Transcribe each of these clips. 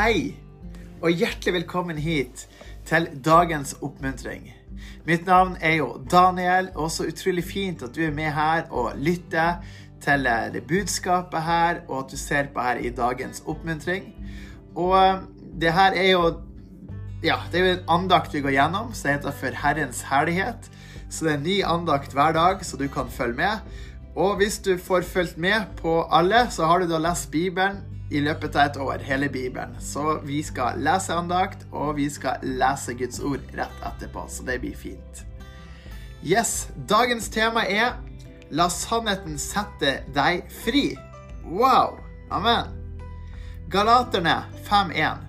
Hei, og hjertelig velkommen hit til dagens oppmuntring. Mitt navn er jo Daniel, og så utrolig fint at du er med her og lytter til det budskapet her, og at du ser på her i dagens oppmuntring. Og eh, det her er jo ja, det er jo en andakt vi går gjennom, som heter For Herrens herlighet. Så det er en ny andakt hver dag, så du kan følge med. Og hvis du får fulgt med på alle, så har du da lest Bibelen i løpet av et år, hele Bibelen. Så vi skal lese andakt, og vi skal lese Guds ord rett etterpå, så det blir fint. Yes, dagens tema er La sannheten sette deg fri. Wow! Amen. Galaterne 5.1.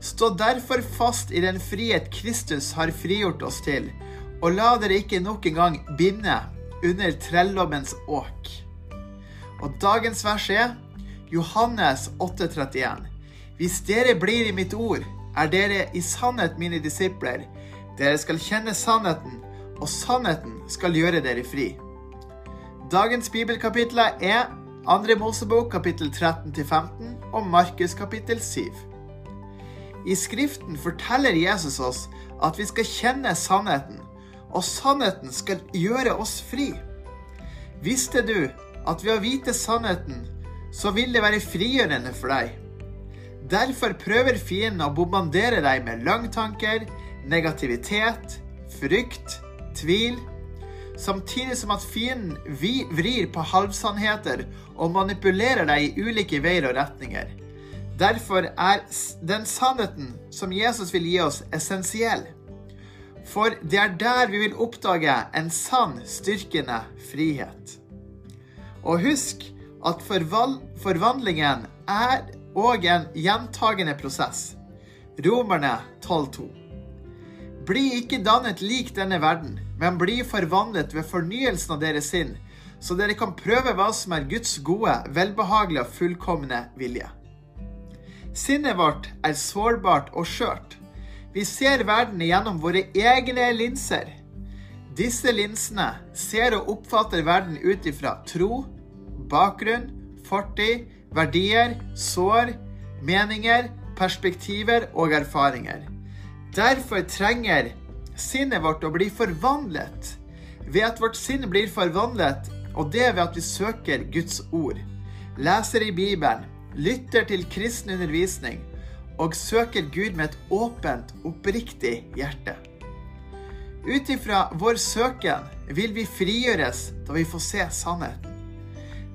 Stå derfor fast i den frihet Kristus har frigjort oss til, og la dere ikke nok en gang binde under trellommens åk. Og dagens vers er Johannes 8,31. Hvis dere blir i mitt ord, er dere i sannhet mine disipler. Dere skal kjenne sannheten, og sannheten skal gjøre dere fri. Dagens bibelkapitler er 2. Mosebok kapittel 13-15 og Markus kapittel 7. I Skriften forteller Jesus oss at vi skal kjenne sannheten, og sannheten skal gjøre oss fri. Visste du at ved å vite sannheten, så vil det være frigjørende for deg? Derfor prøver fienden å bombardere deg med løgntanker, negativitet, frykt, tvil, samtidig som at fienden vrir på halvsannheter og manipulerer deg i ulike veier og retninger. Derfor er den sannheten som Jesus vil gi oss, essensiell. For det er der vi vil oppdage en sann, styrkende frihet. Og husk at forvandlingen er òg en gjentagende prosess. Romerne 12,2. Bli ikke dannet lik denne verden, men bli forvandlet ved fornyelsen av deres sinn, så dere kan prøve hva som er Guds gode, velbehagelige og fullkomne vilje. Sinnet vårt er sårbart og skjørt. Vi ser verden gjennom våre egne linser. Disse linsene ser og oppfatter verden ut ifra tro, bakgrunn, fortid, verdier, sår, meninger, perspektiver og erfaringer. Derfor trenger sinnet vårt å bli forvandlet. Ved at vårt sinn blir forvandlet, og det ved at vi søker Guds ord, leser i Bibelen, lytter til kristen undervisning og søker Gud med et åpent, oppriktig hjerte. Ut ifra vår søken vil vi frigjøres da vi får se sannheten.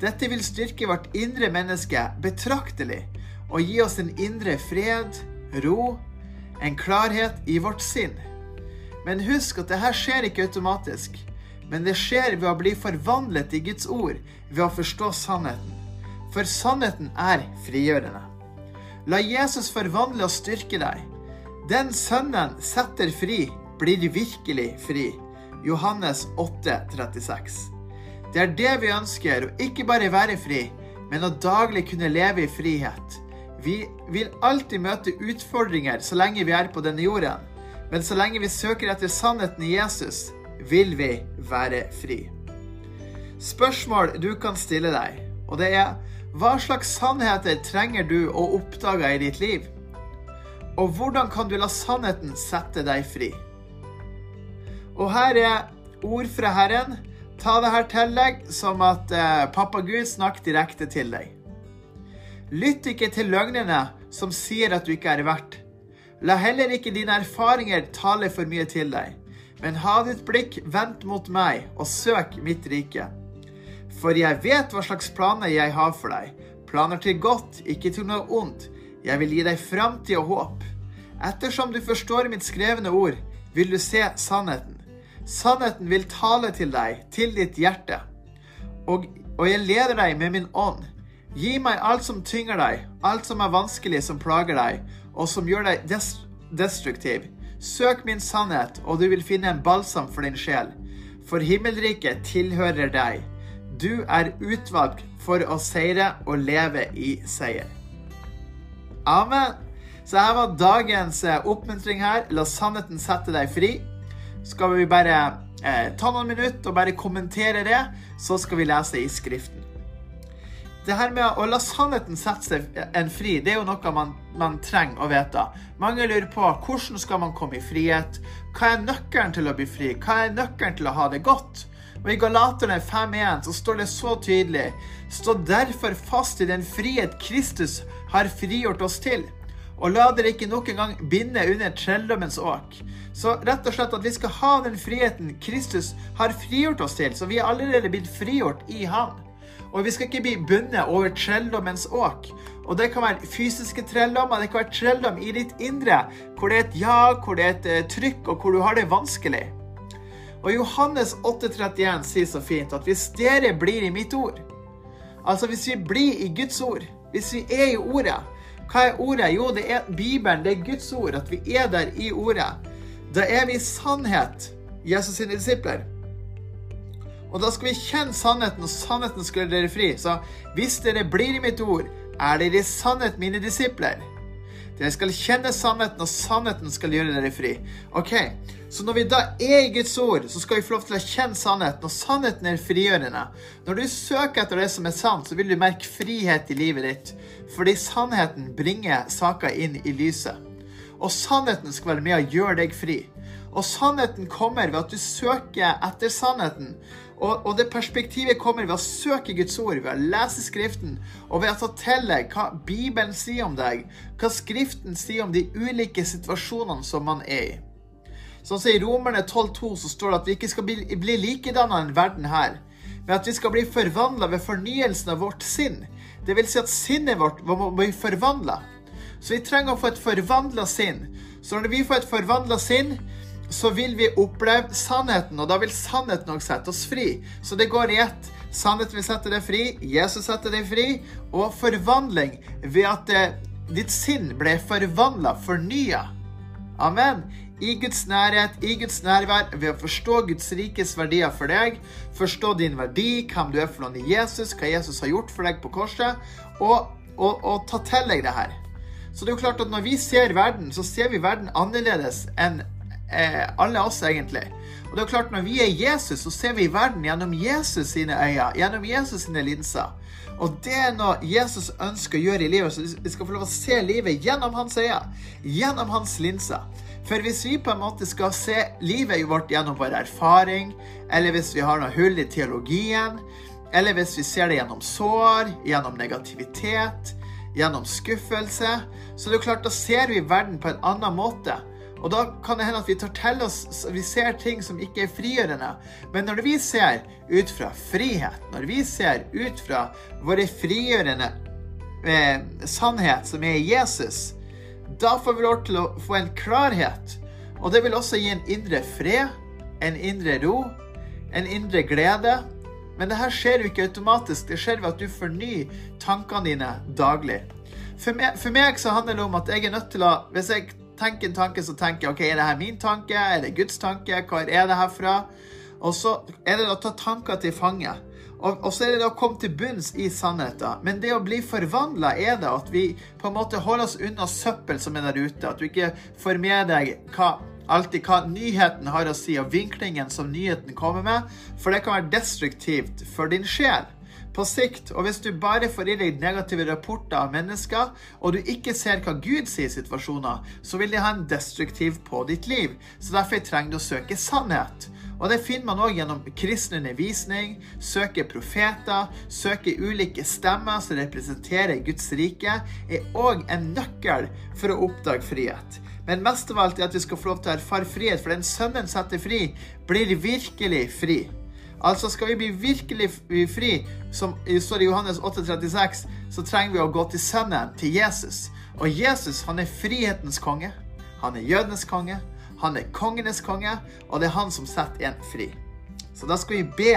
Dette vil styrke vårt indre menneske betraktelig og gi oss en indre fred, ro, en klarhet i vårt sinn. Men husk at dette skjer ikke automatisk, men det skjer ved å bli forvandlet i Guds ord, ved å forstå sannheten. For sannheten er frigjørende. La Jesus forvandle og styrke deg. Den Sønnen setter fri, blir virkelig fri. Johannes 8, 36. Det er det vi ønsker, å ikke bare være fri, men å daglig kunne leve i frihet. Vi vil alltid møte utfordringer så lenge vi er på denne jorden, men så lenge vi søker etter sannheten i Jesus, vil vi være fri. Spørsmål du kan stille deg, og det er hva slags sannheter trenger du å oppdage i ditt liv? Og hvordan kan du la sannheten sette deg fri? Og her er ord fra Herren. Ta det her til deg som at eh, pappa Gud snakker direkte til deg. Lytt ikke til løgnene som sier at du ikke er verdt. La heller ikke dine erfaringer tale for mye til deg, men ha ditt blikk vendt mot meg og søk mitt rike. For jeg vet hva slags planer jeg har for deg. Planer til godt, ikke til noe ondt. Jeg vil gi deg framtid og håp. Ettersom du forstår mitt skrevne ord, vil du se sannheten. Sannheten vil tale til deg, til ditt hjerte. Og, og jeg leder deg med min ånd. Gi meg alt som tynger deg, alt som er vanskelig, som plager deg, og som gjør deg destruktiv. Søk min sannhet, og du vil finne en balsam for din sjel. For himmelriket tilhører deg. Du er utvalgt for å seire og leve i seier. Amen. Så her var dagens eh, oppmuntring her. La sannheten sette deg fri. Skal vi bare eh, ta noen minutter og bare kommentere det, så skal vi lese i Skriften. det her med å la sannheten sette seg en fri, det er jo noe man, man, trenger å vite. Mange lurer på hvordan skal man komme i frihet? Hva er nøkkelen til å bli fri? Hva er nøkkelen til å ha det godt? Og I Galaterne 5.1 så står det så tydelig Stå derfor fast i den frihet Kristus har frigjort oss til. Og la dere ikke nok en gang binde under trelldommens åk. Så rett og slett at vi skal ha den friheten Kristus har frigjort oss til. Så vi er allerede blitt frigjort i Han. Og vi skal ikke bli bundet over trelldommens åk. Og det kan være fysiske trelldommer, det kan være trelldom i ditt indre, hvor det er et jag, hvor det er et uh, trykk, og hvor du har det vanskelig. Og Johannes 8,31 sier så fint at hvis dere blir i mitt ord, altså hvis vi blir i Guds ord, hvis vi er i ordet Hva er ordet? Jo, det er Bibelen, det er Guds ord, at vi er der i ordet. Da er vi sannhet Jesus sine disipler. Og da skal vi kjenne sannheten, og sannheten skal dere fri. Så hvis dere blir i mitt ord, er dere i sannhet mine disipler. Dere skal kjenne sannheten, og sannheten skal gjøre dere fri. Ok, Så når vi da er i Guds ord, så skal vi få lov til å kjenne sannheten, og sannheten er frigjørende. Når du søker etter det som er sant, så vil du merke frihet i livet ditt. Fordi sannheten bringer saker inn i lyset. Og sannheten skal være med å gjøre deg fri. Og sannheten kommer ved at du søker etter sannheten. Og, og, det perspektivet kommer ved å søke Guds ord, ved å lese Skriften, og ved å ta til deg hva Bibelen sier om deg, hva Skriften sier om de ulike situasjonene som man er i. Sånn som I Romerne 12,2 så står det at vi ikke skal bli, bli likedanna enn verden her, men at vi skal bli forvandla ved fornyelsen av vårt sinn. Det vil si at sinnet vårt må bli forvandla. Så vi trenger å få et forvandla sinn. Så når vi får et forvandla sinn, så vil vi oppleve sannheten, og da vil sannheten også sette oss fri. Så det går i ett. Sannheten vil sette deg fri, Jesus setter deg fri, og forvandling ved at det, eh, ditt sinn ble forvandla, fornya. Amen. I Guds nærhet, i Guds nærvær, ved å forstå Guds rikes verdier for deg, forstå din verdi, hvem du er for noen i Jesus, hva Jesus har gjort for deg på korset, og, og, og ta til deg det her. Så det er jo klart at når vi ser verden, så ser vi verden annerledes enn eh, alle oss, egentlig. Og det er klart, Når vi er Jesus, så ser vi verden gjennom Jesus sine øyne, gjennom Jesus sine linser. Og det er noe Jesus ønsker å gjøre i livet, så vi skal få lov å se livet gjennom hans øyne, gjennom hans linser. For hvis vi på en måte skal se livet vårt gjennom vår erfaring, eller hvis vi har noe hull i teologien, eller hvis vi ser det gjennom sår, gjennom negativitet, gjennom skuffelse, så det er klart, da ser vi verden på en annen måte. Og da kan det hende at vi tar til oss Vi ser ting som ikke er frigjørende. Men når vi ser ut fra frihet, når vi ser ut fra våre frigjørende eh, sannhet, som er Jesus, da får vi lov til å få en klarhet. Og det vil også gi en indre fred, en indre ro, en indre glede. Men det her skjer jo ikke automatisk. Det skjer ved at du fornyer tankene dine daglig. For meg, for meg så handler det om at jeg er nødt til å Hvis jeg tenker en tanke, så tenker jeg OK, er det her min tanke? Er det Guds tanke? Hva er det herfra? Og så er det å ta tanker til fange. Og, så er det å komme til bunns i sannheten. Men det å bli forvandla er det at vi på en måte holder oss unna søppel som er der ute. At du ikke får med deg hva, alltid hva nyheten har å si, og vinklingen som nyheten kommer med. For det kan være destruktivt for din sjel på sikt. Og hvis du bare får i deg negative rapporter av mennesker, og du ikke ser hva Gud sier i situasjoner, så vil det ha en destruktiv på ditt liv. Så derfor trenger du å søke sannhet. Og det finner man òg gjennom kristen undervisning, søke profeter, søke ulike stemmer som representerer Guds rike, er òg en nøkkel for å oppdage frihet. Men mest av alt er at vi skal få lov til å erfare frihet, for den sønnen setter fri, blir virkelig fri. Altså skal vi bli virkelig fri, som står i Johannes 8,36, så trenger vi å gå til Sønnen, til Jesus. Og Jesus han er frihetens konge. Han er jødenes konge. Han er kongenes konge, og det er han som setter en fri. Så da skal vi be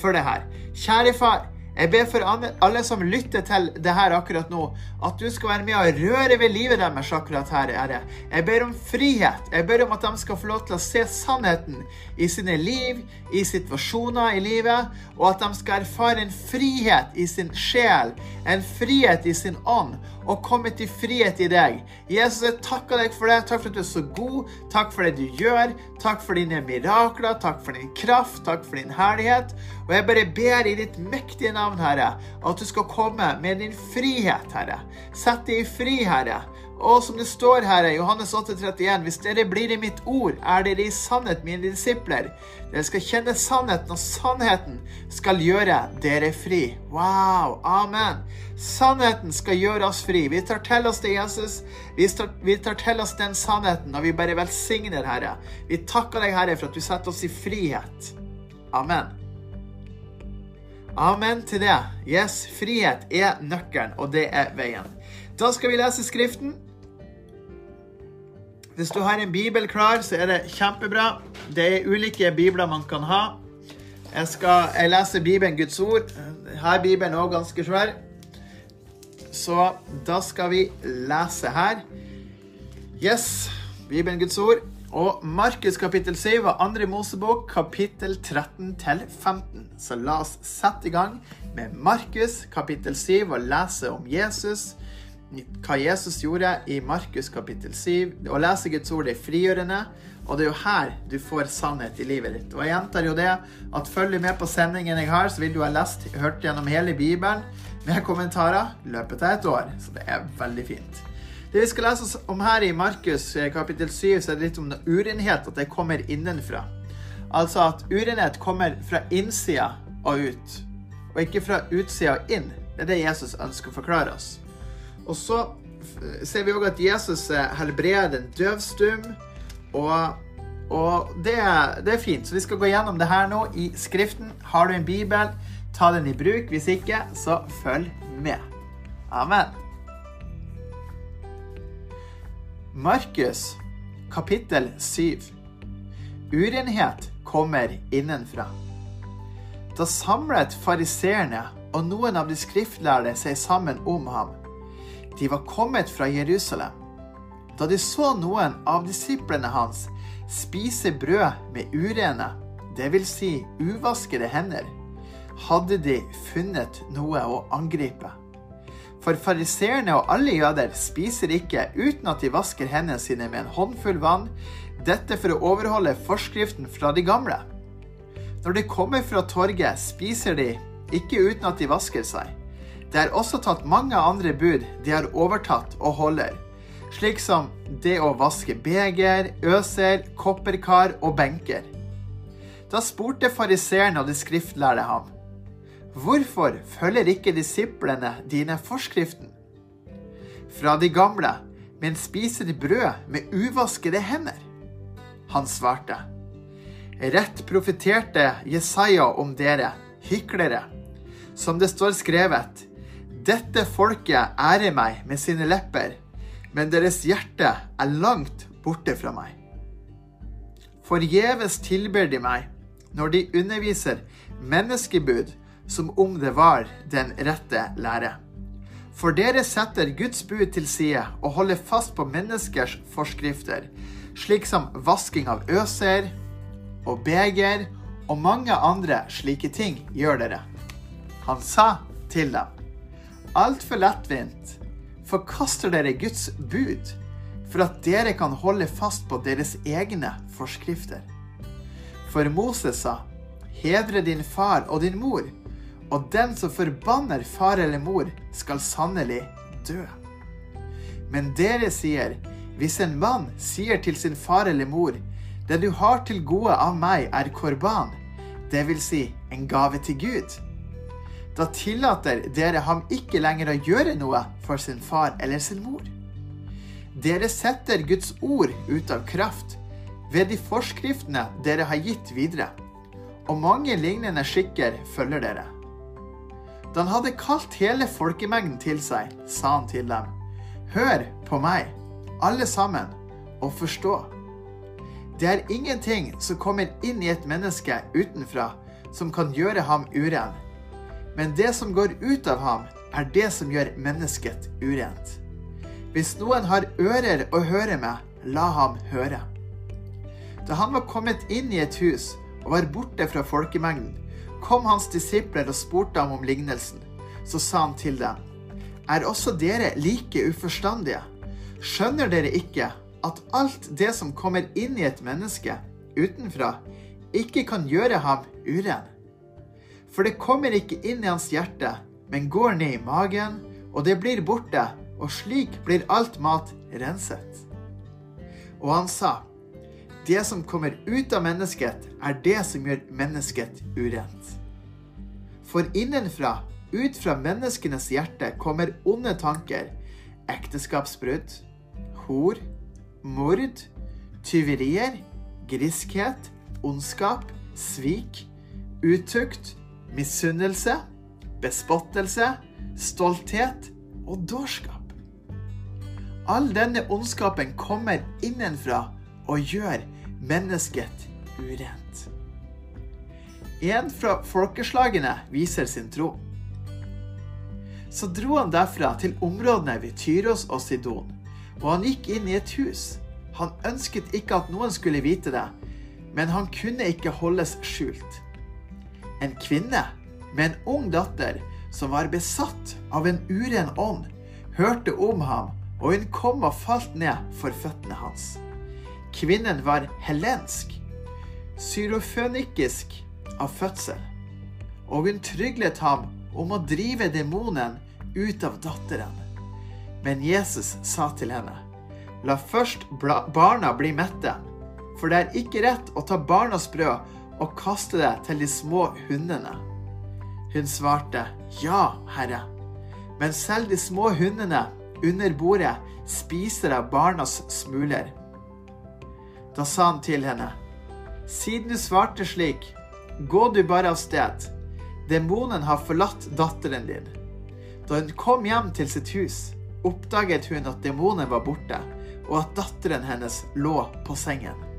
for det her. Kjære far, jeg ber for alle som lytter til det her akkurat nå, at du skal være med og røre ved livet deres akkurat her, Herre. Jeg ber om frihet. Jeg ber om at de skal få lov til å se sannheten i sine liv, i situasjoner i livet, og at de skal erfare en frihet i sin sjel, en frihet i sin ånd, og kommet i frihet i deg. Jesus, jeg takker deg for det. Takk for at du er så god. Takk for det du gjør. Takk for dine mirakler. Takk for din kraft. Takk for din herlighet. Og jeg bare ber i ditt mektige navn, Herre, at du skal komme med din frihet, Herre. Sett deg i fri, Herre. Og som det står her i Johannes 8,31.: hvis dere blir i mitt ord, er dere i sannhet mine disipler. Dere skal kjenne sannheten, og sannheten skal gjøre dere fri. Wow! Amen. Sannheten skal gjøre oss fri. Vi tar til oss det, Jesus. Vi tar, vi tar til oss den sannheten, og vi bare velsigner, Herre. Vi takker deg, Herre, for at du setter oss i frihet. Amen. Amen til det. Yes, frihet er nøkkelen, og det er veien. Da skal vi lese Skriften. Hvis du har en bibel klar, så er det kjempebra. Det er ulike bibler man kan ha. Jeg, skal, jeg leser Bibelen, Guds ord. Her er Bibelen òg ganske svær. Så da skal vi lese her. Yes, Bibelen, Guds ord. Og Markus kapittel 7 og andre Mosebok kapittel 13 til 15. Så la oss sette i gang med Markus kapittel 7 og lese om Jesus hva Jesus gjorde i Markus kapittel 7. Å lese Guds ord er frigjørende, og det er jo her du får sannhet i livet ditt. Og jeg gjentar jo det at følg med på sendingen jeg har, så vil du ha lest, hørt gjennom hele Bibelen med kommentarer løpet av et år. Så det er veldig fint. Det vi skal lese om her i Markus eh, kapittel 7, så er det litt om urenhet, at det kommer innenfra. Altså at urenhet kommer fra innsida og ut, og ikke fra utsida og inn. Det er det Jesus ønsker å forklare oss. Og så ser vi òg at Jesus eh, helbreder en døvstum. Og, og det, det, er fint. Så vi skal gå gjennom det her nå i Skriften. Har du en bibel, ta den i bruk. Hvis ikke, så følg med. Amen. Markus kapittel 7. Urenhet kommer innenfra. Da samlet fariseerne og noen av de skriftlærde seg sammen om ham. De var kommet fra Jerusalem. Da de så noen av disiplene hans spise brød med urene, dvs. Si uvaskede hender, hadde de funnet noe å angripe. For fariseerne og alle jøder spiser ikke uten at de vasker hendene sine med en håndfull vann, dette for å overholde forskriften fra de gamle. Når de kommer fra torget, spiser de ikke uten at de vasker seg. Det er også tatt mange andre bud de har overtatt og holder, slik som det å vaske beger, øser, kopperkar og benker. Da spurte fariseerne og de skriftlærde ham, hvorfor følger ikke disiplene dine forskriften? Fra de gamle, men spiser brød med uvaskede hender? Han svarte, rett profeterte Jesaja om dere, hyklere, som det står skrevet, dette folket ærer meg med sine lepper, men deres hjerte er langt borte fra meg. Forgjeves tilber de meg når de underviser menneskebud som om det var den rette lære. For dere setter Guds bud til side og holder fast på menneskers forskrifter, slik som vasking av øser og beger og mange andre slike ting gjør dere. Han sa til dem altfor lettvint forkaster dere Guds bud for at dere kan holde fast på deres egne forskrifter. For Moses sa, hedre din far og din mor, og den som forbanner far eller mor, skal sannelig dø. Men dere sier, hvis en mann sier til sin far eller mor, det du har til gode av meg, er korban, det vil si en gave til Gud da tillater dere ham ikke lenger å gjøre noe for sin far eller sin mor. Dere setter Guds ord ut av kraft ved de forskriftene dere har gitt videre, og mange lignende skikker følger dere. Da han hadde kalt hele folkemengden til seg, sa han til dem, Hør på meg, alle sammen, og forstå. Det er ingenting som kommer inn i et menneske utenfra som kan gjøre ham uren men det som går ut av ham, er det som gjør mennesket urent. Hvis noen har ører å høre med, la ham høre. Da han var kommet inn i et hus og var borte fra folkemengden, kom hans disipler og spurte ham om lignelsen. Så sa han til dem, er også dere like uforstandige? Skjønner dere ikke at alt det som kommer inn i et menneske utenfra, ikke kan gjøre ham uren? For det kommer ikke inn i hans hjerte, men går ned i magen, og det blir borte, og slik blir alt mat renset. Og han sa, det som kommer ut av mennesket, er det som gjør mennesket urent. For innenfra, ut fra menneskenes hjerte, kommer onde tanker, ekteskapsbrudd, hor, mord, tyverier, griskhet, ondskap, svik, utukt, misunnelse, bespottelse, stolthet og dårskap. All denne ondskapen kommer innenfra og gjør mennesket urent. En fra folkeslagene viser sin tro. Så dro han derfra til områdene ved Tyros og Sidon, og han gikk inn i et hus. Han ønsket ikke at noen skulle vite det, men han kunne ikke holdes skjult. En kvinne med en ung datter som var besatt av en uren ånd, hørte om ham, og hun kom og falt ned for føttene hans. Kvinnen var helensk, syrofønikisk av fødsel, og hun tryglet ham om å drive demonen ut av datteren. Men Jesus sa til henne, la først barna bli mette, for det er ikke rett å ta barnas brød og kaste det til de små hundene. Hun svarte, ja, herre, men selv de små hundene under bordet spiser av barnas smuler. Da sa han til henne, siden du svarte slik, gå du bare av sted. Demonen har forlatt datteren din. Da hun kom hjem til sitt hus, oppdaget hun at demonen var borte, og at datteren hennes lå på sengen.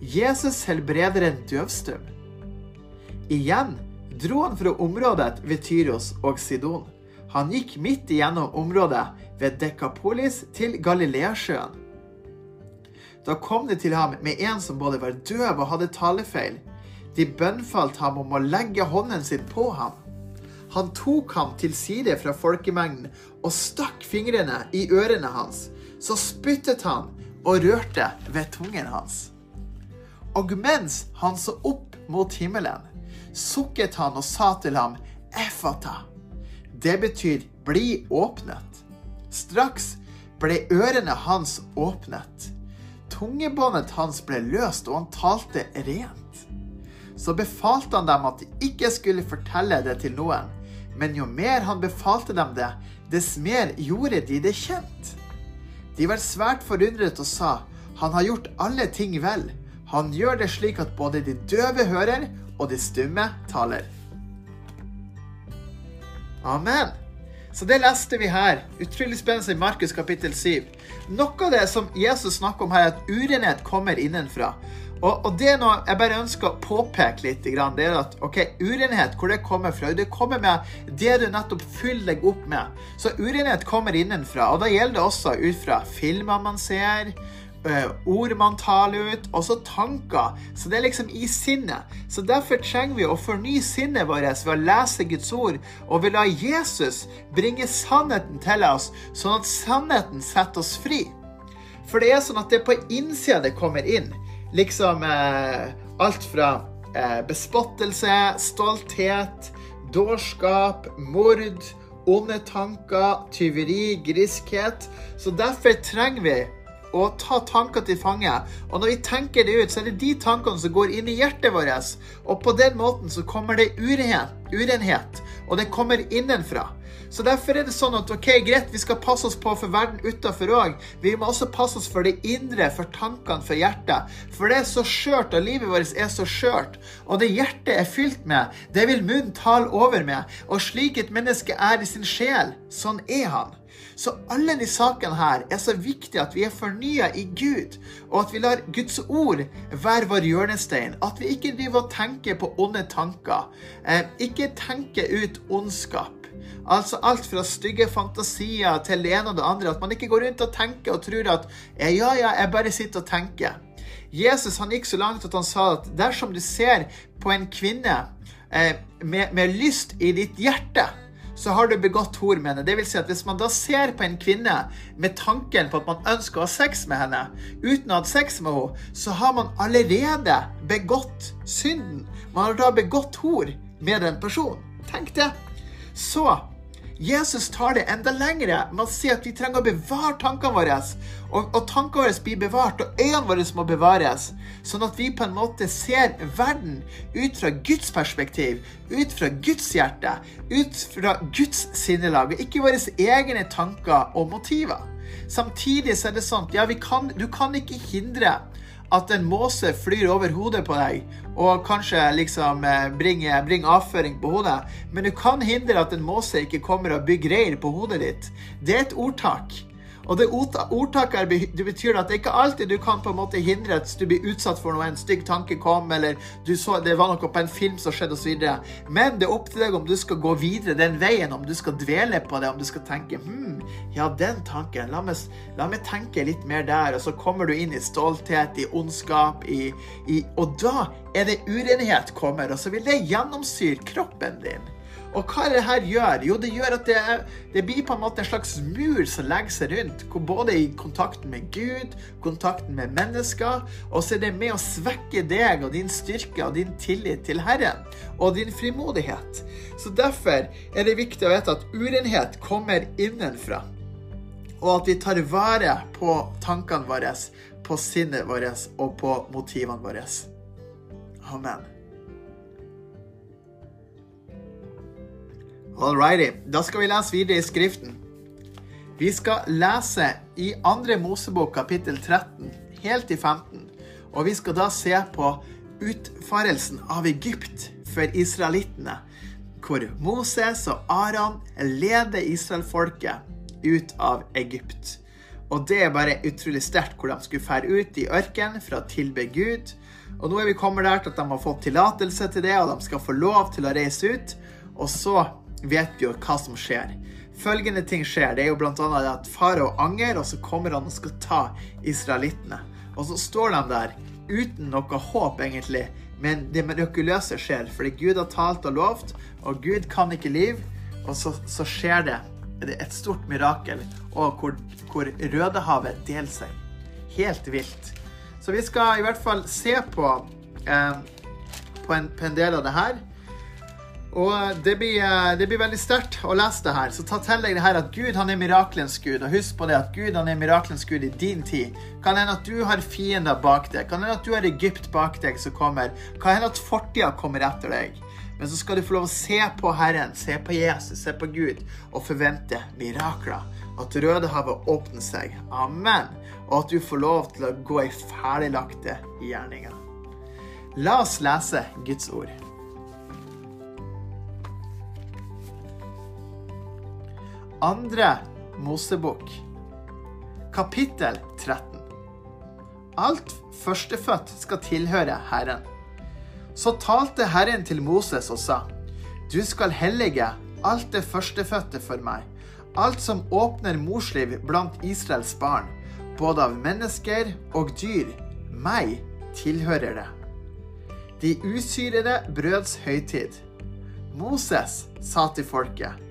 Jesus helbreder en døvstum. Igjen dro han fra området ved Tyros og Sidon. Han gikk midt igjennom området ved Dekapolis til Galileasjøen. Da kom de til ham med en som både var døv og hadde talefeil. De bønnfalt ham om å legge hånden sin på ham. Han tok ham til side fra folkemengden og stakk fingrene i ørene hans. Så spyttet han og rørte ved tungen hans. Og mens han så opp mot himmelen, sukket han og sa til ham, Efata. Det betyr bli åpnet. Straks ble ørene hans åpnet tungebåndet hans ble løst, og han talte rent. Så befalte han dem at de ikke skulle fortelle det til noen. Men jo mer han befalte dem det, dess mer gjorde de det kjent. De var svært forundret og sa, han har gjort alle ting vel. Han gjør det slik at både de døve hører, og de stumme taler. Amen. Så det leste vi her. Utrolig spennende i Markus kapittel 7. Noe av det som Jesus snakker om her, er at urenhet kommer innenfra. Og, og, det er noe jeg bare ønsker å påpeke litt. Det er at ok, urenhet, hvor det kommer fra? Det kommer med det du nettopp fyller deg opp med. Så urenhet kommer innenfra. Og da gjelder det også ut fra filmer man ser, ord man taler ut, også tanker. Så det er liksom i sinnet. Så derfor trenger vi å fornye sinnet vårt ved å lese Guds ord, og ved å la Jesus bringe sannheten til oss, sånn at sannheten setter oss fri. For det er sånn at det på innsida det kommer inn. Liksom eh, alt fra eh, bespottelse, stolthet, dårskap, mord, onde tanker, tyveri, griskhet. Så derfor trenger vi og ta tanker til fange. Og når vi tenker det ut, så er det de tankene som går inn i hjertet vårt. Og på den måten så kommer det urenhet, urenhet og det kommer innenfra. Så derfor er det sånn at ok, greit, vi skal passe oss på for verden utafor òg. Vi må også passe oss for det indre, for tankene, for hjertet. For det er så skjørt, og livet vårt er så skjørt. Og det hjertet er fylt med, det vil munnen tale over med. Og slik et menneske er i sin sjel, sånn er han. Så alle de sakene her er så viktige at vi er fornya i Gud, og at vi lar Guds ord være vår hjørnestein. At vi ikke driver og tenker på onde tanker. Eh, ikke tenker ut ondskap. Altså alt fra stygge fantasier til det ene og det andre. At man ikke går rundt og tenker og tror at ja, ja, jeg bare sitter og tenker. Jesus han gikk så langt at han sa at dersom du ser på en kvinne eh, med, med lyst i ditt hjerte, så har du begått hor med henne. Det vil si at hvis man da ser på en kvinne med tanken på at man ønsker å ha sex med henne, uten å ha hatt sex med henne, så har man allerede begått synden. Man har da begått hor med den personen. Tenk det. Så Jesus tar det enda lengre å si at vi trenger å bevare tankene våre. Og, og tankene våre blir bevart, og øynene våre må bevares. Sånn at vi på en måte ser verden ut fra Guds perspektiv, ut fra Guds hjerte, ut fra Guds sinnelag, og ikke våre egne tanker og motiver. Samtidig så er det sånn ja, kan, du kan ikke hindre at en måse flyr over hodet på deg og kanskje liksom bringer, bringer bring avføring på hodet, men du kan hindre at en måse ikke kommer og bygger reir på hodet ditt. Det er et ordtak. Og det ordtaket det betyr at det er ikke alltid du kan på en måte hindre at du blir utsatt for noe, en stygg tanke kom, eller så, det var noe på en film som skjedde osv. Men det er opp til deg om du skal gå videre den veien, om du skal dvele på det, om du skal tenke hm, ja, den tanken, la meg, la meg tenke litt mer der. Og så kommer du inn i stolthet, i ondskap, i, i Og da er det urenhet kommer, og så vil det gjennomsyre kroppen din. Og hva er det her gjør? Jo, det gjør at det, det, blir på en måte en slags mur som legger seg rundt. Både i kontakten med Gud, kontakten med mennesker, og så er det med å svekke deg og din styrke og din tillit til Herren og din frimodighet. Så derfor er det viktig å vite at urenhet kommer innenfra. Og at vi tar vare på tankene våre, på sinnet vårt og på motivene våre. Amen. Alrighty. Da skal vi lese videre i Skriften. Vi skal lese i 2. Mosebok kapittel 13 helt til 15. Og vi skal da se på utfarelsen av Egypt for israelittene. Hvor Moses og Aran leder israelfolket ut av Egypt. Og det er bare utrolig sterkt hvor de skulle fære ut i ørkenen for å tilbe Gud. Og nå er vi kommet der til at de har fått tillatelse til det, og de skal få lov til å reise ut. Og så vet vi jo hva som skjer. Følgende ting skjer. Det er jo bl.a. at farao angrer, og så kommer han og skal ta israelittene. Og så står de der uten noe håp, egentlig. Men det mirakuløse skjer, fordi Gud har talt og lovt, og Gud kan ikke liv. Og så, så skjer det. Det er et stort mirakel, og hvor, hvor Rødehavet deler seg. Helt vilt. Så vi skal i hvert fall se på, eh, på, en, på en del av det her. Og det blir, eh, det blir veldig sterkt å lese det her. Så ta til deg det her at Gud han er mirakelens Gud. Og husk på det at Gud han er mirakelens Gud i din tid. Kan hende at du har fiender bak deg. Kan hende at du har Egypt bak deg som kommer. Kan hende at fortida kommer etter deg. Men så skal du få lov å se på Herren, se på Jesus, se på Gud og forvente mirakler. At Rødehavet åpner seg. Amen. Og at du får lov til å gå i ferdiglagte gjerninger. La oss lese Guds ord. Andre Mosebok, kapittel 13. Alt førstefødt skal tilhøre Herren. Så talte Herren til Moses og sa, Du skal hellige alt det førstefødte for meg, alt som åpner morsliv blant Israels barn, både av mennesker og dyr. Meg tilhører det. De usyrede brøds høytid. Moses sa til folket,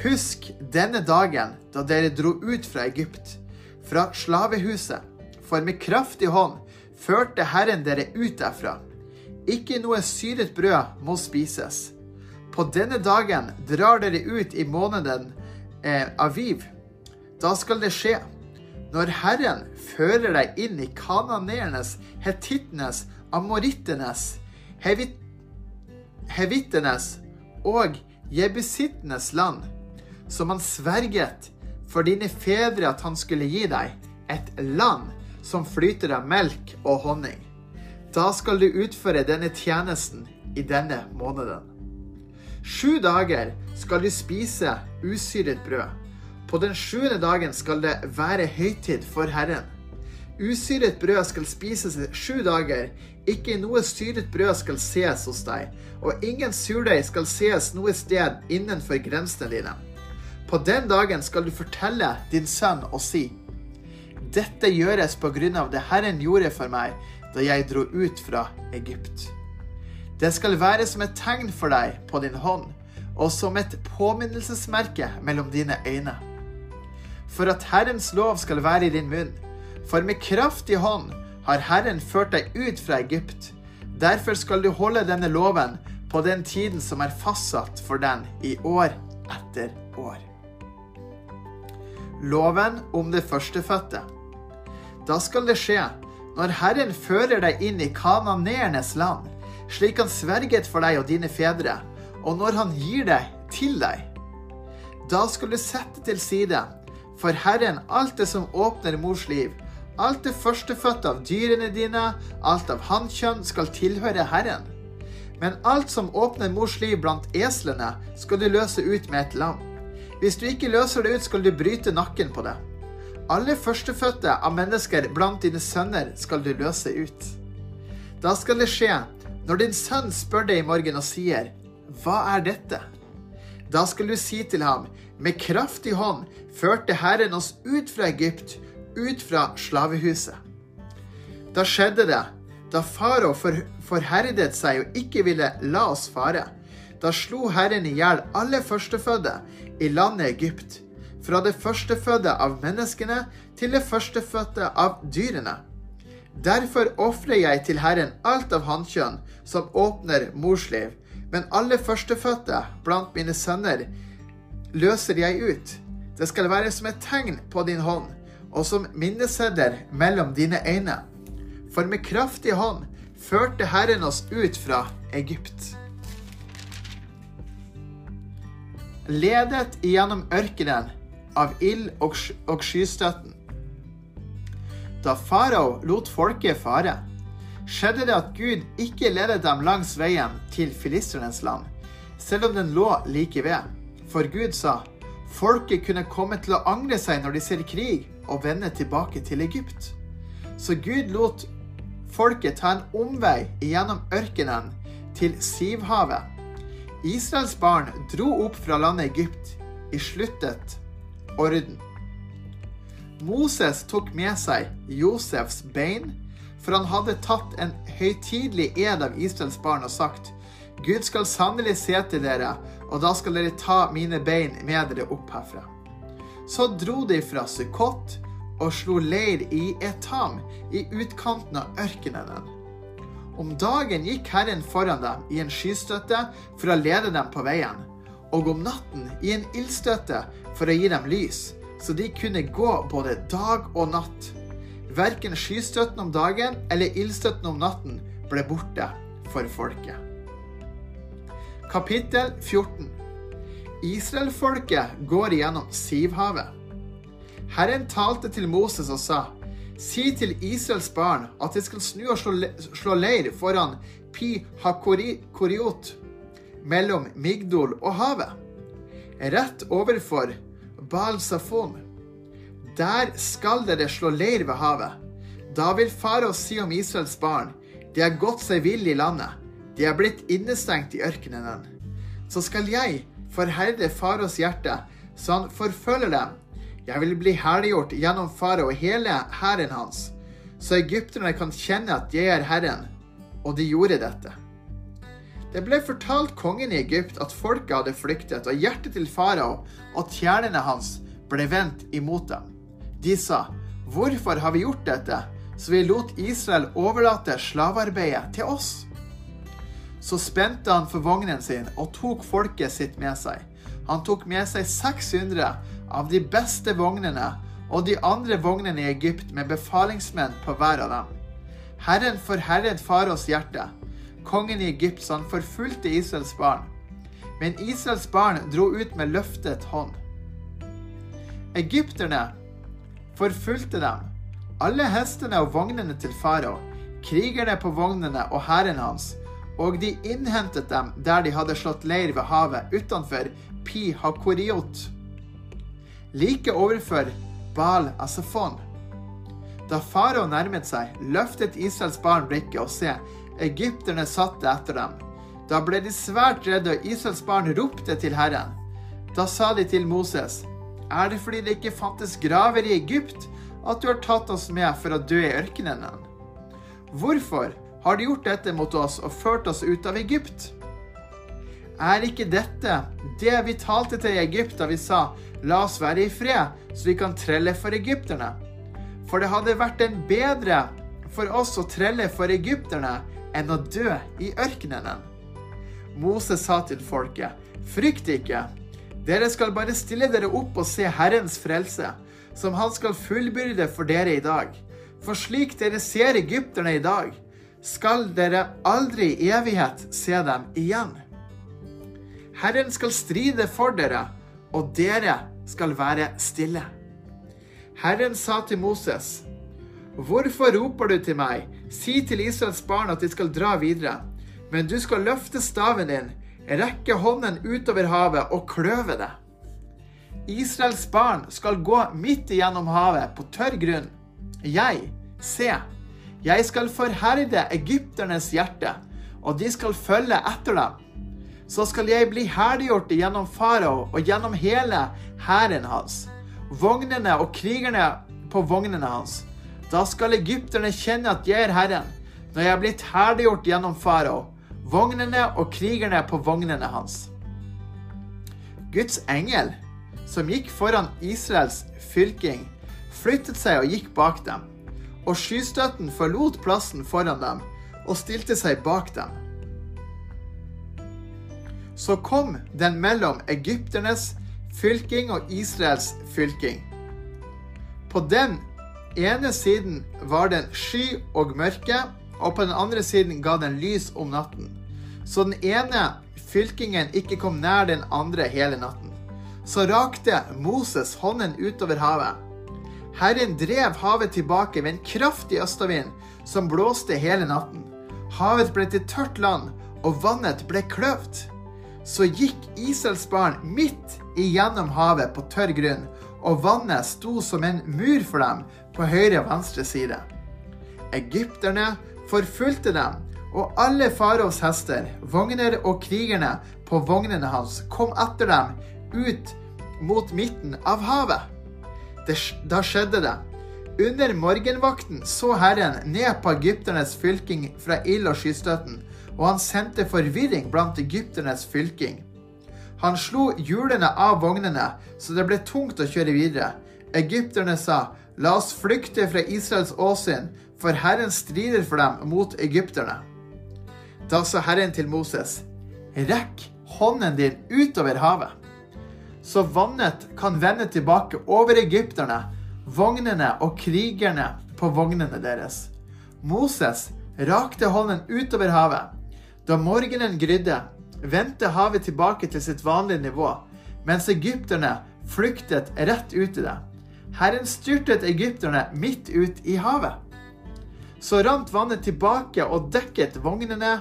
Husk denne dagen da dere dro ut fra Egypt, fra slavehuset, for med kraftig hånd førte Herren dere ut derfra. Ikke noe syret brød må spises. På denne dagen drar dere ut i måneden eh, Aviv. Da skal det skje. Når Herren fører deg inn i kananeernes, hetittenes, amorittenes, hevit, hevittenes og jebusittenes land, som han sverget for dine fedre at han skulle gi deg, et land som flyter av melk og honning. Da skal du utføre denne tjenesten i denne måneden. Sju dager skal du spise usyret brød. På den sjuende dagen skal det være høytid for Herren. Usyret brød skal spises sju dager, ikke noe syret brød skal ses hos deg, og ingen surdeig skal ses noe sted innenfor grensene dine. På den dagen skal du fortelle din sønn og si:" Dette gjøres på grunn av det Herren gjorde for meg da jeg dro ut fra Egypt. Det skal være som et tegn for deg på din hånd, og som et påminnelsesmerke mellom dine øyne. For at Herrens lov skal være i din munn. For med kraftig hånd har Herren ført deg ut fra Egypt. Derfor skal du holde denne loven på den tiden som er fastsatt for den, i år etter år. Loven om det førstefødte. Da skal det skje, når Herren fører deg inn i kananernes land, slik han sverget for deg og dine fedre, og når han gir deg til deg. Da skal du sette til side for Herren alt det som åpner mors liv, alt det førstefødte av dyrene dine, alt av hannkjønn, skal tilhøre Herren. Men alt som åpner mors liv blant eslene, skal du løse ut med et lam. Hvis du ikke løser det ut, skal du bryte nakken på det. Alle førstefødte av mennesker blant dine sønner skal du løse ut. Da skal det skje, når din sønn spør deg i morgen og sier, Hva er dette? Da skal du si til ham, Med kraftig hånd førte Herren oss ut fra Egypt, ut fra slavehuset. Da skjedde det, da farao for, forherdet seg og ikke ville la oss fare. Da slo Herren i hjel alle førstefødte i landet Egypt, fra det førstefødte av menneskene til det førstefødte av dyrene. Derfor ofrer jeg til Herren alt av hannkjønn som åpner mors liv, men alle førstefødte blant mine sønner løser jeg ut. Det skal være som et tegn på din hånd, og som minnesedder mellom dine øyne. For med kraftig hånd førte Herren oss ut fra Egypt. Ledet gjennom ørkenen av ild og, og skystøtten. Da farao lot folket fare, skjedde det at Gud ikke ledet dem langs veien til filisternes land, selv om den lå like ved. For Gud sa, folket kunne komme til å angre seg når de ser krig, og vende tilbake til Egypt. Så Gud lot folket ta en omvei gjennom ørkenen til Sivhavet. Israels barn dro opp fra landet Egypt i sluttet orden. Moses tok med seg Josefs bein, for han hadde tatt en høytidelig ed av Israels barn og sagt:" Gud skal sannelig se til dere, og da skal dere ta mine bein med dere opp herfra. Så dro de fra Sukkot og slo leir i Etam, i utkanten av ørkenen. Om dagen gikk Herren foran dem i en skystøtte for å lede dem på veien, og om natten i en ildstøtte for å gi dem lys, så de kunne gå både dag og natt. Verken skystøtten om dagen eller ildstøtten om natten ble borte for folket. Kapittel 14 Israelfolket går igjennom Sivhavet. Herren talte til Moses og sa, Si til Israels barn at de skal snu og slå, leir foran Pi Hakoriot, mellom Migdol og havet, rett overfor Baal Safon. Der skal dere slå leir ved havet. Da vil farao si om Israels barn, de har gått seg vill i landet, de er blitt innestengt i ørkenen. Så skal jeg forherde faraos hjerte, så han forfølger dem. Jeg vil bli herliggjort gjennom farao og hele hæren hans, så egypterne kan kjenne at jeg er Herren. Og de gjorde dette. Det ble fortalt kongen i Egypt at folket hadde flyktet, og hjertet til farao og tjenerne hans ble vendt imot dem. De sa, 'Hvorfor har vi gjort dette?' Så vi lot Israel overlate slavearbeidet til oss. Så spente han for vognen sin og tok folket sitt med seg. Han tok med seg 600 av de beste vognene og de andre vognene i Egypt med befalingsmenn på hver av dem. Herren forherret faraos hjerte. Kongen i Egypt, så han forfulgte Israels barn. Men Israels barn dro ut med løftet hånd. Egypterne forfulgte dem, alle hestene og vognene til farao, krigerne på vognene og hæren hans, og de innhentet dem der de hadde slått leir ved havet utenfor Pi Hakoriot, like overfor Baal Asafon. Da farao nærmet seg, løftet Israels barn blikket og se, egypterne satte etter dem. Da ble de svært redde, og Israels barn ropte til Herren. Da sa de til Moses, er det fordi det ikke fantes graver i Egypt, at du har tatt oss med for å dø i ørkenen? Hvorfor har de gjort dette mot oss og ført oss ut av Egypt? er ikke dette det vi talte til i Egypt da vi sa, la oss være i fred, så vi kan trelle for egypterne? For det hadde vært en bedre for oss å trelle for egypterne enn å dø i ørkenen. Moses sa til folket, frykt ikke. Dere skal bare stille dere opp og se Herrens frelse, som han skal fullbyrde for dere i dag. For slik dere ser egypterne i dag, skal dere aldri i evighet se dem igjen. Herren skal stride for dere, og dere skal være stille. Herren sa til Moses, Hvorfor roper du til meg? Si til Israels barn at de skal dra videre. Men du skal løfte staven din, rekke hånden utover havet og kløve det. Israels barn skal gå midt igjennom havet på tørr grunn. Jeg, se, jeg skal forherde egypternes hjerte, og de skal følge etter dem. Så skal jeg bli herliggjort gjennom farao og gjennom hele hæren hans, vognene og krigerne på vognene hans. Da skal egypterne kjenne at jeg er Herren, når jeg er blitt herliggjort gjennom farao, vognene og krigerne på vognene hans. Guds engel, som gikk foran Israels fylking, flyttet seg og gikk bak dem, og skystøtten forlot plassen foran dem og stilte seg bak dem. Så kom den mellom egypternes fylking og Israels fylking. På den ene siden var den sky og mørke, og på den andre siden ga den lys om natten. Så den ene fylkingen ikke kom nær den andre hele natten. Så rakte Moses hånden utover havet. Herren drev havet tilbake ved en kraftig østavind som blåste hele natten. Havet ble til tørt land, og vannet ble kløvt. Så gikk Israels barn midt igjennom havet på tørr grunn, og vannet sto som en mur for dem på høyre og venstre side. Egypterne forfulgte dem, og alle faraos hester, vogner og krigerne på vognene hans kom etter dem ut mot midten av havet. Det, da skjedde det. Under morgenvakten så Herren ned på egypternes fylking fra ild og skystøtten, og han sendte forvirring blant egypternes fylking. Han slo hjulene av vognene, så det ble tungt å kjøre videre. Egypterne sa, La oss flykte fra Israels åsyn, for Herren strider for dem mot egypterne. Da sa Herren til Moses, rekk hånden din utover havet, så vannet kan vende tilbake over egypterne, vognene og krigerne på vognene deres. Moses rakte hånden utover havet. Da morgenen grydde, vendte havet tilbake til sitt vanlige nivå, mens egypterne flyktet rett ut i det. Herren styrtet egypterne midt ut i havet. Så rant vannet tilbake og dekket vognene,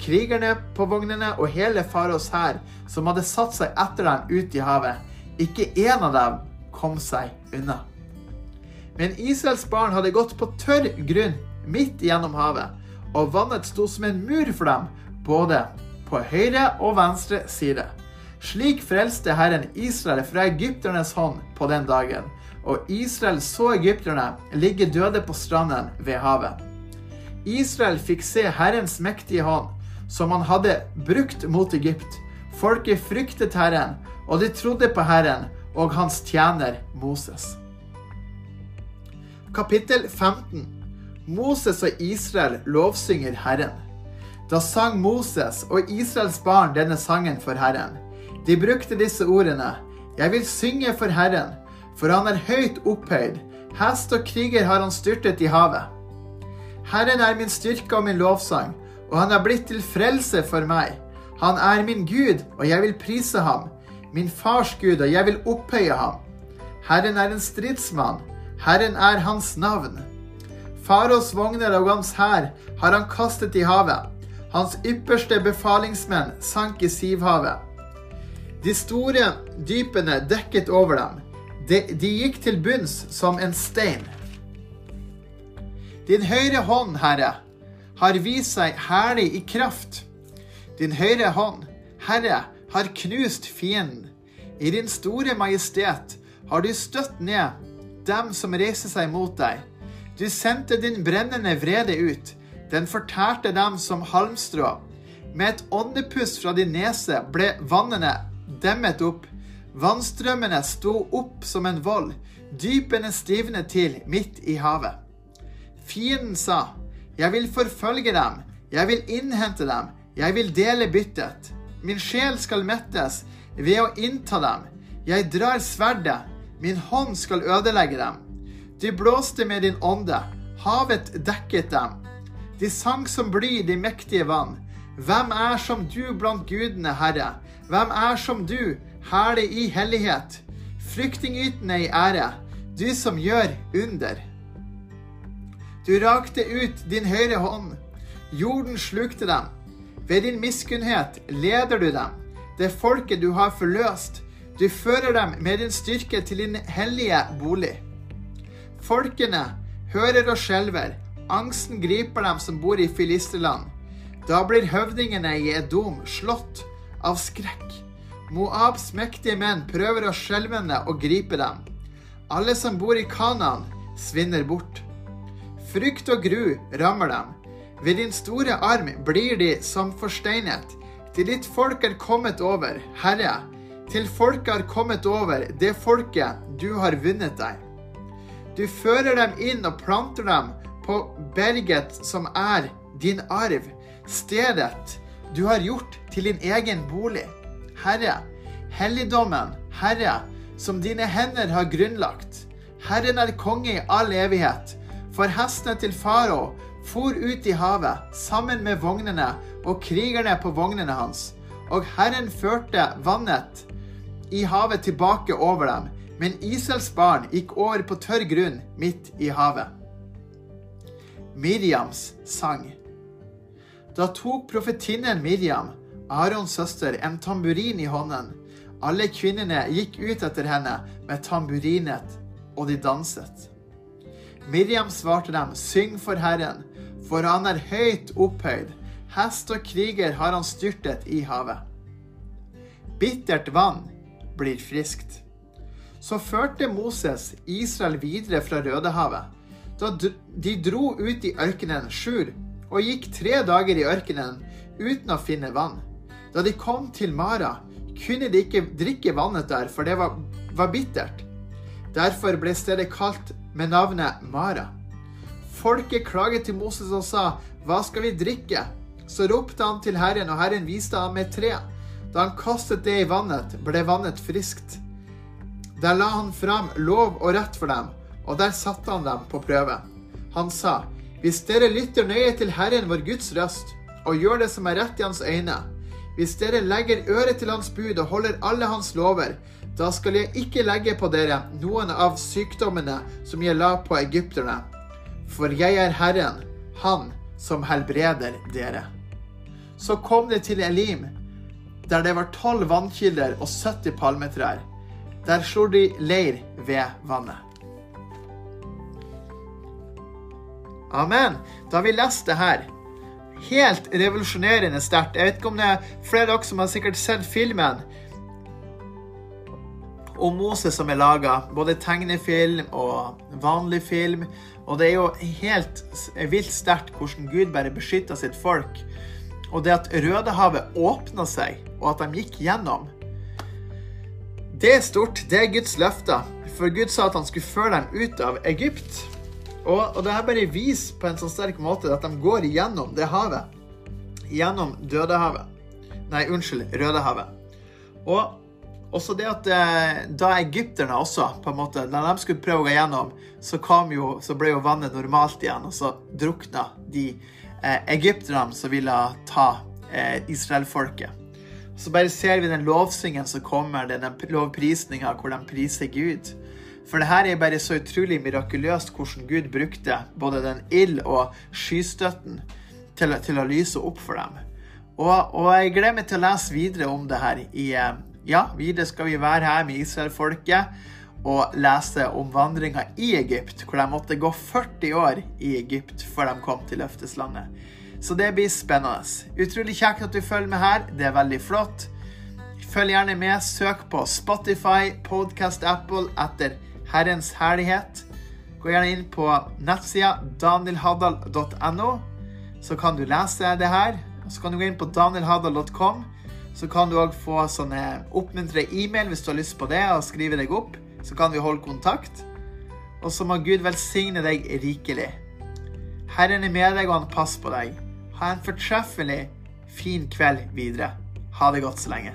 krigerne på vognene og hele faraos hær, som hadde satt seg etter dem ut i havet. Ikke én av dem kom seg unna. Men Israels barn hadde gått på tørr grunn midt gjennom havet, og vannet sto som en mur for dem, både på høyre og venstre side. Slik frelste Herren Israel fra egypternes hånd på den dagen og Israel så egypterne ligge døde på stranden ved havet. Israel fikk se Herrens mektige hånd, som han hadde brukt mot Egypt. Folket fryktet Herren, og de trodde på Herren og hans tjener Moses. Kapittel 15 Moses og Israel lovsynger Herren. Da sang Moses og Israels barn denne sangen for Herren. De brukte disse ordene. Jeg vil synge for Herren for han er høyt opphøyd. Hest og kriger har han styrtet i havet. Herren er min styrke og min lovsang, og han er blitt til frelse for meg. Han er min Gud, og jeg vil prise ham. Min fars Gud, og jeg vil opphøye ham. Herren er en stridsmann. Herren er hans navn. Faros vogner og hans hær har han kastet i havet. Hans ypperste befalingsmenn sank i Sivhavet. De store dypene dekket over dem. De, de gikk til bunns som en stein. Din høyre hånd, Herre, har vist seg herlig i kraft. Din høyre hånd, Herre, har knust fienden. I din store majestet har du støtt ned dem som reiser seg mot deg. Du sendte din brennende vrede ut. Den fortærte dem som halmstrå. Med et åndepust fra din nese ble vannene demmet opp. Vannstrømmene sto opp som en vold. Dypene stivnet til midt i havet. Fienden sa, Jeg vil forfølge dem, jeg vil innhente dem, jeg vil dele byttet. Min sjel skal mettes ved å innta dem. Jeg drar sverdet, min hånd skal ødelegge dem. De blåste med din ånde, havet dekket dem. De sang som bly de mektige vann. Hvem er som du blant gudene, Herre? Hvem er som du, herlig i hellighet? Fryktingytende i ære, du som gjør under. Du rakte ut din høyre hånd. Jorden slukte dem. Ved din miskunnhet leder du dem, det folket du har forløst. Du fører dem med din styrke til din hellige bolig. Folkene hører og skjelver. Angsten griper dem som bor i filisterland. Da blir høvdingene i Edom slått av skrekk. Moabs mektige menn prøver å skjelvende å gripe dem. Alle som bor i Kanaan, svinner bort. Frykt og gru rammer dem. Ved din store arm blir de som forsteinet. Til ditt folk er kommet over, Herre. Til folket har kommet over, det folket du har vunnet deg. Du fører dem inn og planter dem på berget som er din arv, stedet du har gjort til din egen bolig. Herre, helligdommen, Herre, som dine hender har grunnlagt. Herren er konge i all evighet. For hestene til farao for ut i havet sammen med vognene og krigerne på vognene hans. Og Herren førte vannet i havet tilbake over dem, men Isels barn gikk over på tørr grunn midt i havet. Miriams sang. Da tok profetinnen Miriam, Arons søster, en tamburin i hånden. Alle kvinnene gikk ut etter henne med tamburinet, og de danset. Miriam svarte dem, syng for Herren, for han er høyt opphøyd. Hest og kriger har han styrtet i havet. Bittert vann blir friskt. Så førte Moses Israel videre fra Rødehavet. Da de dro ut i ørkenen Sjur og gikk tre dager i ørkenen uten å finne vann. Da de kom til Mara, kunne de ikke drikke vannet der, for det var, var bittert. Derfor ble stedet kalt med navnet Mara. Folket klaget til Moses og sa, Hva skal vi drikke? Så ropte han til Herren, og Herren viste ham et tre. Da han kastet det i vannet, ble vannet friskt. Der la han fram lov og rett for dem, og der satte han dem på prøve. Han sa, Hvis dere lytter nøye til Herren vår Guds røst, og gjør det som er rett i hans øyne, hvis dere legger øret til hans bud og holder alle hans lover, da skal jeg ikke legge på dere noen av sykdommene som jeg la på egypterne. For jeg er Herren, Han som helbreder dere. Så kom det til Elim, der det var tolv vannkilder og 70 palmetrær. Der slo de leir ved vannet. Amen. Da har vi lest det her. Helt revolusjonerende sterkt. Jeg vet ikke om det er flere av dere som har sikkert sett filmen om Moses som er laga. Både tegnefilm og vanlig film. Og det er jo helt vilt sterkt hvordan Gud bare beskytter sitt folk. Og det at Rødehavet åpna seg, og at de gikk gjennom, det er stort. Det er Guds løfter. For Gud sa at han skulle føre dem ut av Egypt. Og, og det her bare viser på en sånn sterk måte at de går igjennom det havet. Gjennom Dødehavet. Nei, unnskyld, Rødehavet. Og også det at eh, da egypterne også, på en måte, når de skulle prøve å gå gjennom, så, jo, så ble jo vannet normalt igjen, og så drukna de eh, egypterne som ville ta eh, israelfolket. Så bare ser vi den lovsyngen som kommer, den lovprisninga hvor de priser Gud. For det her er bare så utrolig mirakuløst hvordan Gud brukte både den ild og skystøtten til, til, å lyse opp for dem. Og, og jeg gleder meg til å lese videre om det her i, eh, ja, videre skal vi være her med Israelfolket og lese om vandringa i Egypt, hvor de måtte gå 40 år i Egypt før de kom til løfteslandet. Så det blir spennende. Utrolig kjekt at du følger med her. Det er veldig flott. Følg gjerne med. Søk på Spotify, Podcast Apple etter Herrens herlighet. Gå gjerne inn på nettsida danielhadal.no, så kan du lese det her. Så kan du gå inn på danielhadal.com. Så kan du òg få sånne oppmuntre e-mail hvis du har lyst på det, og skrive deg opp. Så kan vi holde kontakt. Og så må Gud velsigne deg rikelig. Herren er med deg, og han passer på deg. Ha en fortreffelig fin kveld videre. Ha det godt så lenge.